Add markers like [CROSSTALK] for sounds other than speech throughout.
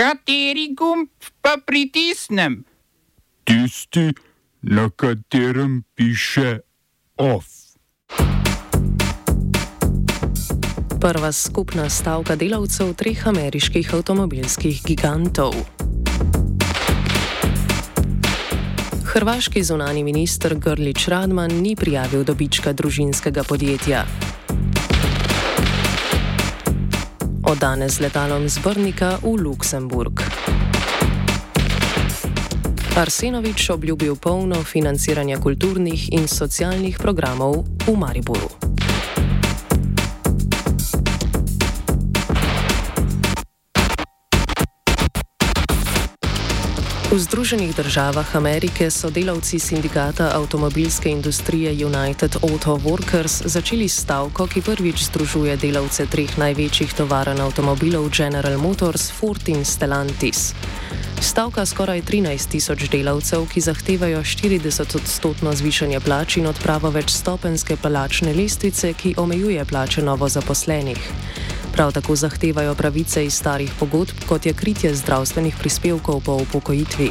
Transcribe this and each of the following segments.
Kateri gumb pa pritisnem? Tisti, na katerem piše OF. Prva skupna stavka delavcev treh ameriških avtomobilskih gigantov. Hrvaški zunani minister Grlič Radman ni prijavil dobička družinskega podjetja. Od danes z letalom z Brnika v Luksemburg. Arsenovič obljubil polno financiranje kulturnih in socialnih programov v Mariboru. V Združenih državah Amerike so delavci sindikata avtomobilske industrije United Auto Workers začeli stavko, ki prvič združuje delavce treh največjih tovaren avtomobilov General Motors, Ford in Stellantis. Stavka skoraj 13 tisoč delavcev, ki zahtevajo 40-odstotno zvišanje plač in odpravo večstopenske plačne lestvice, ki omejuje plače novo zaposlenih. Prav tako zahtevajo pravice iz starih pogodb, kot je kritje zdravstvenih prispevkov po upokojitvi.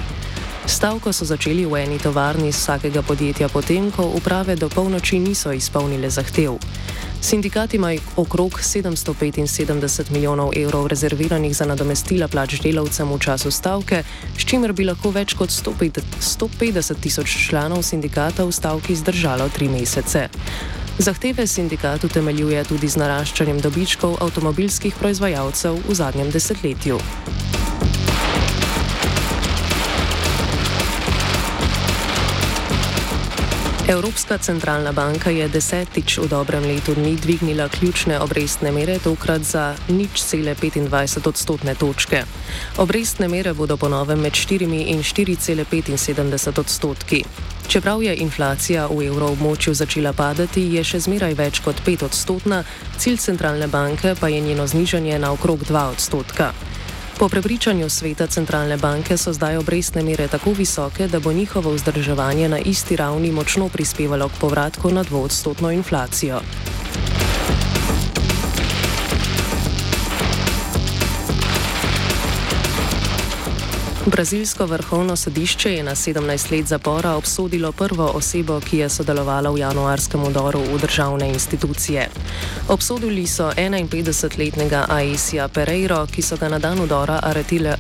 Stavko so začeli v eni tovarni vsakega podjetja potem, ko uprave do polnoči niso izpolnile zahtev. Sindikat ima okrog 775 milijonov evrov rezerviranih za nadomestila plač delavcem v času stavke, s čimer bi lahko več kot 150 tisoč članov sindikata v stavki zdržalo tri mesece. Zahteve sindikat utemeljuje tudi z naraščanjem dobičkov avtomobilskih proizvajalcev v zadnjem desetletju. Evropska centralna banka je desetič v dobrem letu dni dvignila ključne obrestne mere, tokrat za nič cele 25 odstotne točke. Obrestne mere bodo ponovem med 4 in 4,75 odstotki. Čeprav je inflacija v evroobmočju začela padati, je še zmeraj več kot 5 odstotna, cilj centralne banke pa je njeno znižanje na okrog 2 odstotka. Po prepričanju sveta centralne banke so zdaj obrestne mere tako visoke, da bo njihovo vzdrževanje na isti ravni močno prispevalo k povratku na dvoodstotno inflacijo. Brazilsko vrhovno sodišče je na 17 let zapora obsodilo prvo osebo, ki je sodelovala v januarskem udoru v državne institucije. Obsodili so 51-letnega Aisija Pereiro, ki so ga na dan udora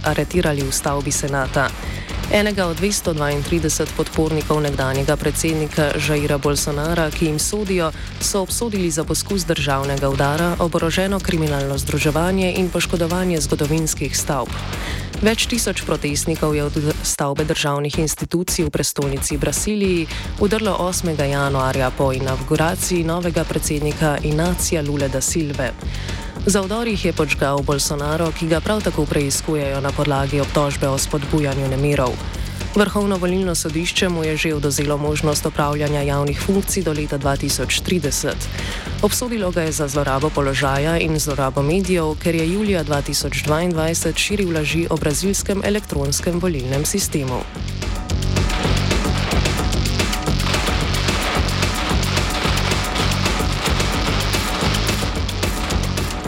aretirali v stavbi senata. Enega od 232 podpornikov nekdanjega predsednika Žaira Bolsonara, ki jim sodijo, so obsodili za poskus državnega udara, oboroženo kriminalno združevanje in poškodovanje zgodovinskih stavb. Več tisoč protestnikov je od stavbe državnih institucij v prestolnici Braziliji udrlo 8. januarja po inauguraciji novega predsednika Inacija Lule da Silve. Za vdorih je počgal Bolsonaro, ki ga prav tako preizkujejo na podlagi obtožbe o spodbujanju nemirov. Vrhovno volilno sodišče mu je že odozelo možnost opravljanja javnih funkcij do leta 2030. Obsodilo ga je za zlorabo položaja in zlorabo medijev, ker je julija 2022 širil laži o brazilskem elektronskem volilnem sistemu.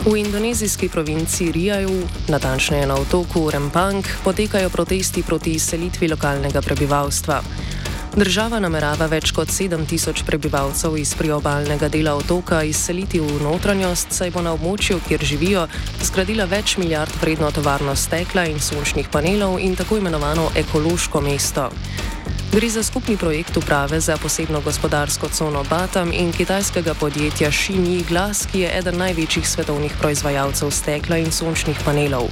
V indonezijski provinci Rijaju, natančneje na otoku Rempang, potekajo protesti proti izselitvi lokalnega prebivalstva. Država namerava več kot 7000 prebivalcev iz priobalnega dela otoka izseliti v notranjost, saj bo na območju, kjer živijo, zgradila več milijard vredno tovarno stekla in sončnih panelov in tako imenovano ekološko mesto. Gre za skupni projekt uprave za posebno gospodarsko cono Batam in kitajskega podjetja Xinyi Glass, ki je eden največjih svetovnih proizvajalcev stekla in sončnih panelov.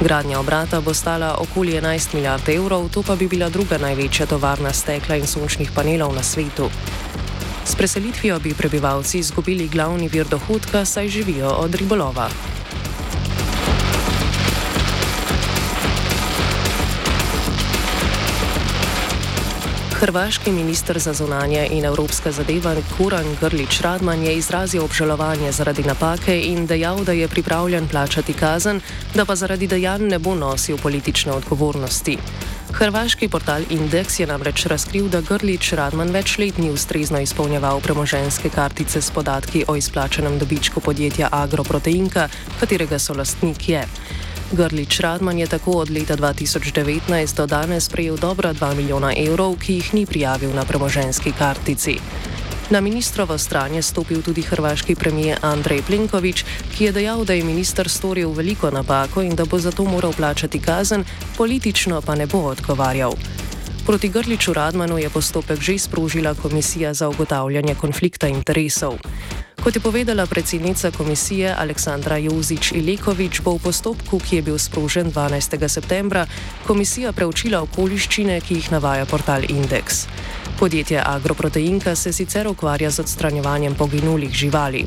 Gradnja obrata bo stala okoli 11 milijard evrov, to pa bi bila druga največja tovarna stekla in sončnih panelov na svetu. S preselitvijo bi prebivalci izgubili glavni vir dohodka, saj živijo od ribolova. Hrvaški minister za zunanje in evropske zadeve Kuran Grlič Radman je izrazil obžalovanje zaradi napake in dejal, da je pripravljen plačati kazen, da pa zaradi dejanj ne bo nosil politične odgovornosti. Hrvaški portal Index je namreč razkril, da Grlič Radman več let ni ustrezno izpolnjeval premoženske kartice s podatki o izplačenem dobičku podjetja Agroproteinka, katerega so lastnik je. Grlič Radman je tako od leta 2019 do danes prejel dobra 2 milijona evrov, ki jih ni prijavil na premoženski kartici. Na ministrovo stran je stopil tudi hrvaški premijer Andrej Plenković, ki je dejal, da je minister storil veliko napako in da bo zato moral plačati kazen, politično pa ne bo odgovarjal. Proti Grliču Radmanu je postopek že sprožila Komisija za ugotavljanje konflikta interesov. Kot je povedala predsednica komisije Aleksandra Jozič Ilekovič, bo v postopku, ki je bil sprožen 12. septembra, komisija preučila okoliščine, ki jih navaja portal Index. Podjetje Agroproteinka se sicer ukvarja z odstranjevanjem poginulih živali.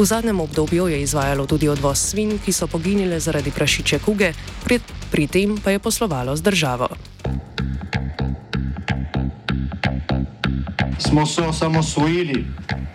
V zadnjem obdobju je izvajalo tudi odvoz svin, ki so poginile zaradi prašiče kuge, pri, pri tem pa je poslovalo z državo. Smo se osamosvojili,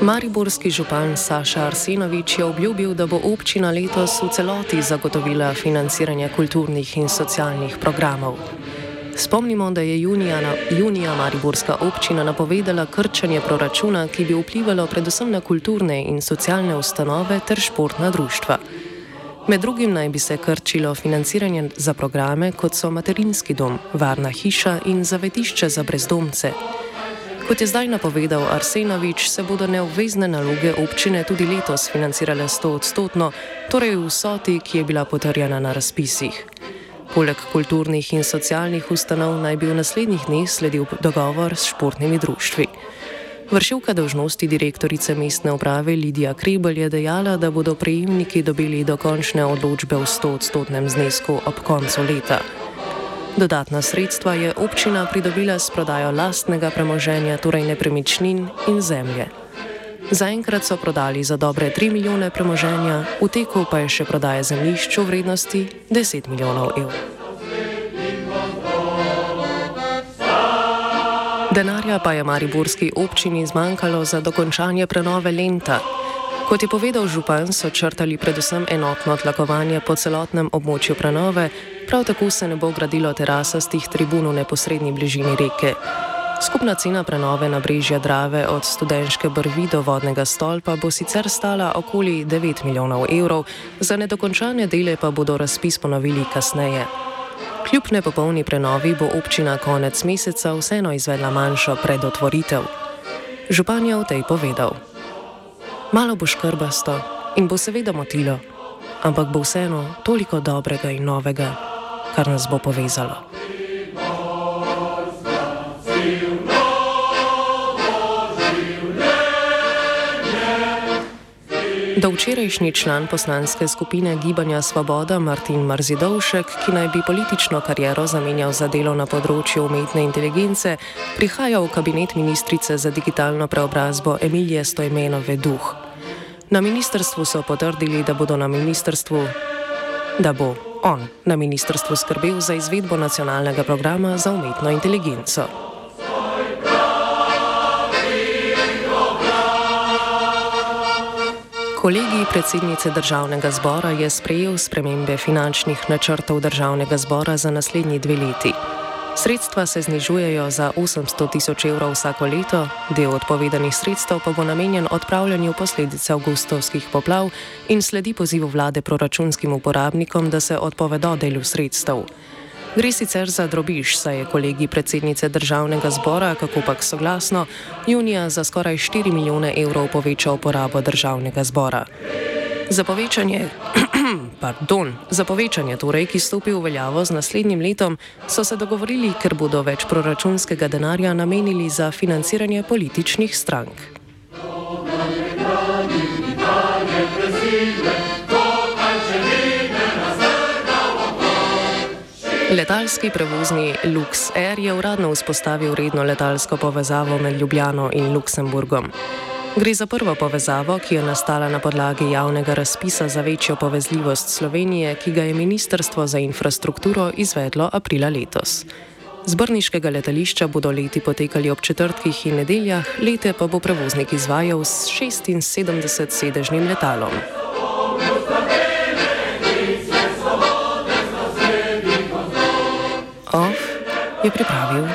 Mariborski župan Saša Arsenovič je obljubil, da bo občina letos v celoti zagotovila financiranje kulturnih in socialnih programov. Spomnimo, da je junija, na, junija Mariborska občina napovedala krčanje proračuna, ki bi vplivalo predvsem na kulturne in socialne ustanove ter športna društva. Med drugim naj bi se krčilo financiranje za programe, kot so materinski dom, varna hiša in zavetišče za brezdomce. Kot je zdaj napovedal Arsenovič, se bodo neobvezne naloge občine tudi letos financirale 100 odstotno, torej v soti, ki je bila potrjena na razpisih. Poleg kulturnih in socialnih ustanov naj bi v naslednjih dneh sledil dogovor s športnimi društvi. Vršilka dožnosti direktorice mestne uprave Lidija Krebel je dejala, da bodo prejemniki dobili dokončne odločbe v 100 odstotnem znesku ob koncu leta. Dodatna sredstva je občina pridobila s prodajo lastnega premoženja, torej nepremičnin in zemlje. Zaenkrat so prodali za dobre 3 milijone premoženja, v teku pa je še prodaja zemljišč v vrednosti 10 milijonov evrov. Denarja pa je Mariborski občini zmanjkalo za dokončanje prenove lenta. Kot je povedal župan, so črtali predvsem enotno tlakovanje po celotnem območju prenove, prav tako se ne bo gradilo terasastih tribun v neposrednji bližini reke. Skupna cena prenove na brežje Drave od studenške brvi do vodnega stolpa bo sicer stala okoli 9 milijonov evrov, za nedokončane dele pa bodo razpis ponovili kasneje. Kljub nepopolni prenovi bo občina konec meseca vseeno izvedla manjšo predotvoritev. Župan je o tej povedal. Malo bo škrbasto in bo seveda motilo, ampak bo vseeno toliko dobrega in novega, kar nas bo povezalo. Do včerajšnji član poslanske skupine Gibanja Svoboda Martin Marzidovšek, ki naj bi politično kariero zamenjal za delo na področju umetne inteligence, prihaja v kabinet ministrice za digitalno preobrazbo Emilije Stojmenove Duh. Na ministrstvu so potrdili, da bodo na ministrstvu, da bo on na ministrstvu skrbel za izvedbo nacionalnega programa za umetno inteligenco. Kolegi predsednice državnega zbora je sprejel spremembe finančnih načrtov državnega zbora za naslednji dve leti. Sredstva se znižujejo za 800 tisoč evrov vsako leto, del odpovedanih sredstev pa bo namenjen odpravljanju posledic avgustovskih poplav in sledi pozivu vlade proračunskim uporabnikom, da se odpovedo delu sredstev. Gre sicer za drobiž, saj je kolegi predsednice državnega zbora, kako pač soglasno, junija za skoraj 4 milijone evrov povečal porabo državnega zbora. Za povečanje, [CLEARS THROAT] pardon, za povečanje torej, ki stopi v veljavo z naslednjim letom, so se dogovorili, ker bodo več proračunskega denarja namenili za financiranje političnih strank. Letalski prevozni LuxAir je uradno vzpostavil redno letalsko povezavo med Ljubljano in Luksemburgom. Gre za prvo povezavo, ki je nastala na podlagi javnega razpisa za večjo povezljivost Slovenije, ki ga je Ministrstvo za infrastrukturo izvedlo aprila letos. Z Brniškega letališča bodo leti potekali ob četrtkih in nedeljah, lete pa bo prevoznik izvajal s 76-sedežnim letalom. Je pripravil.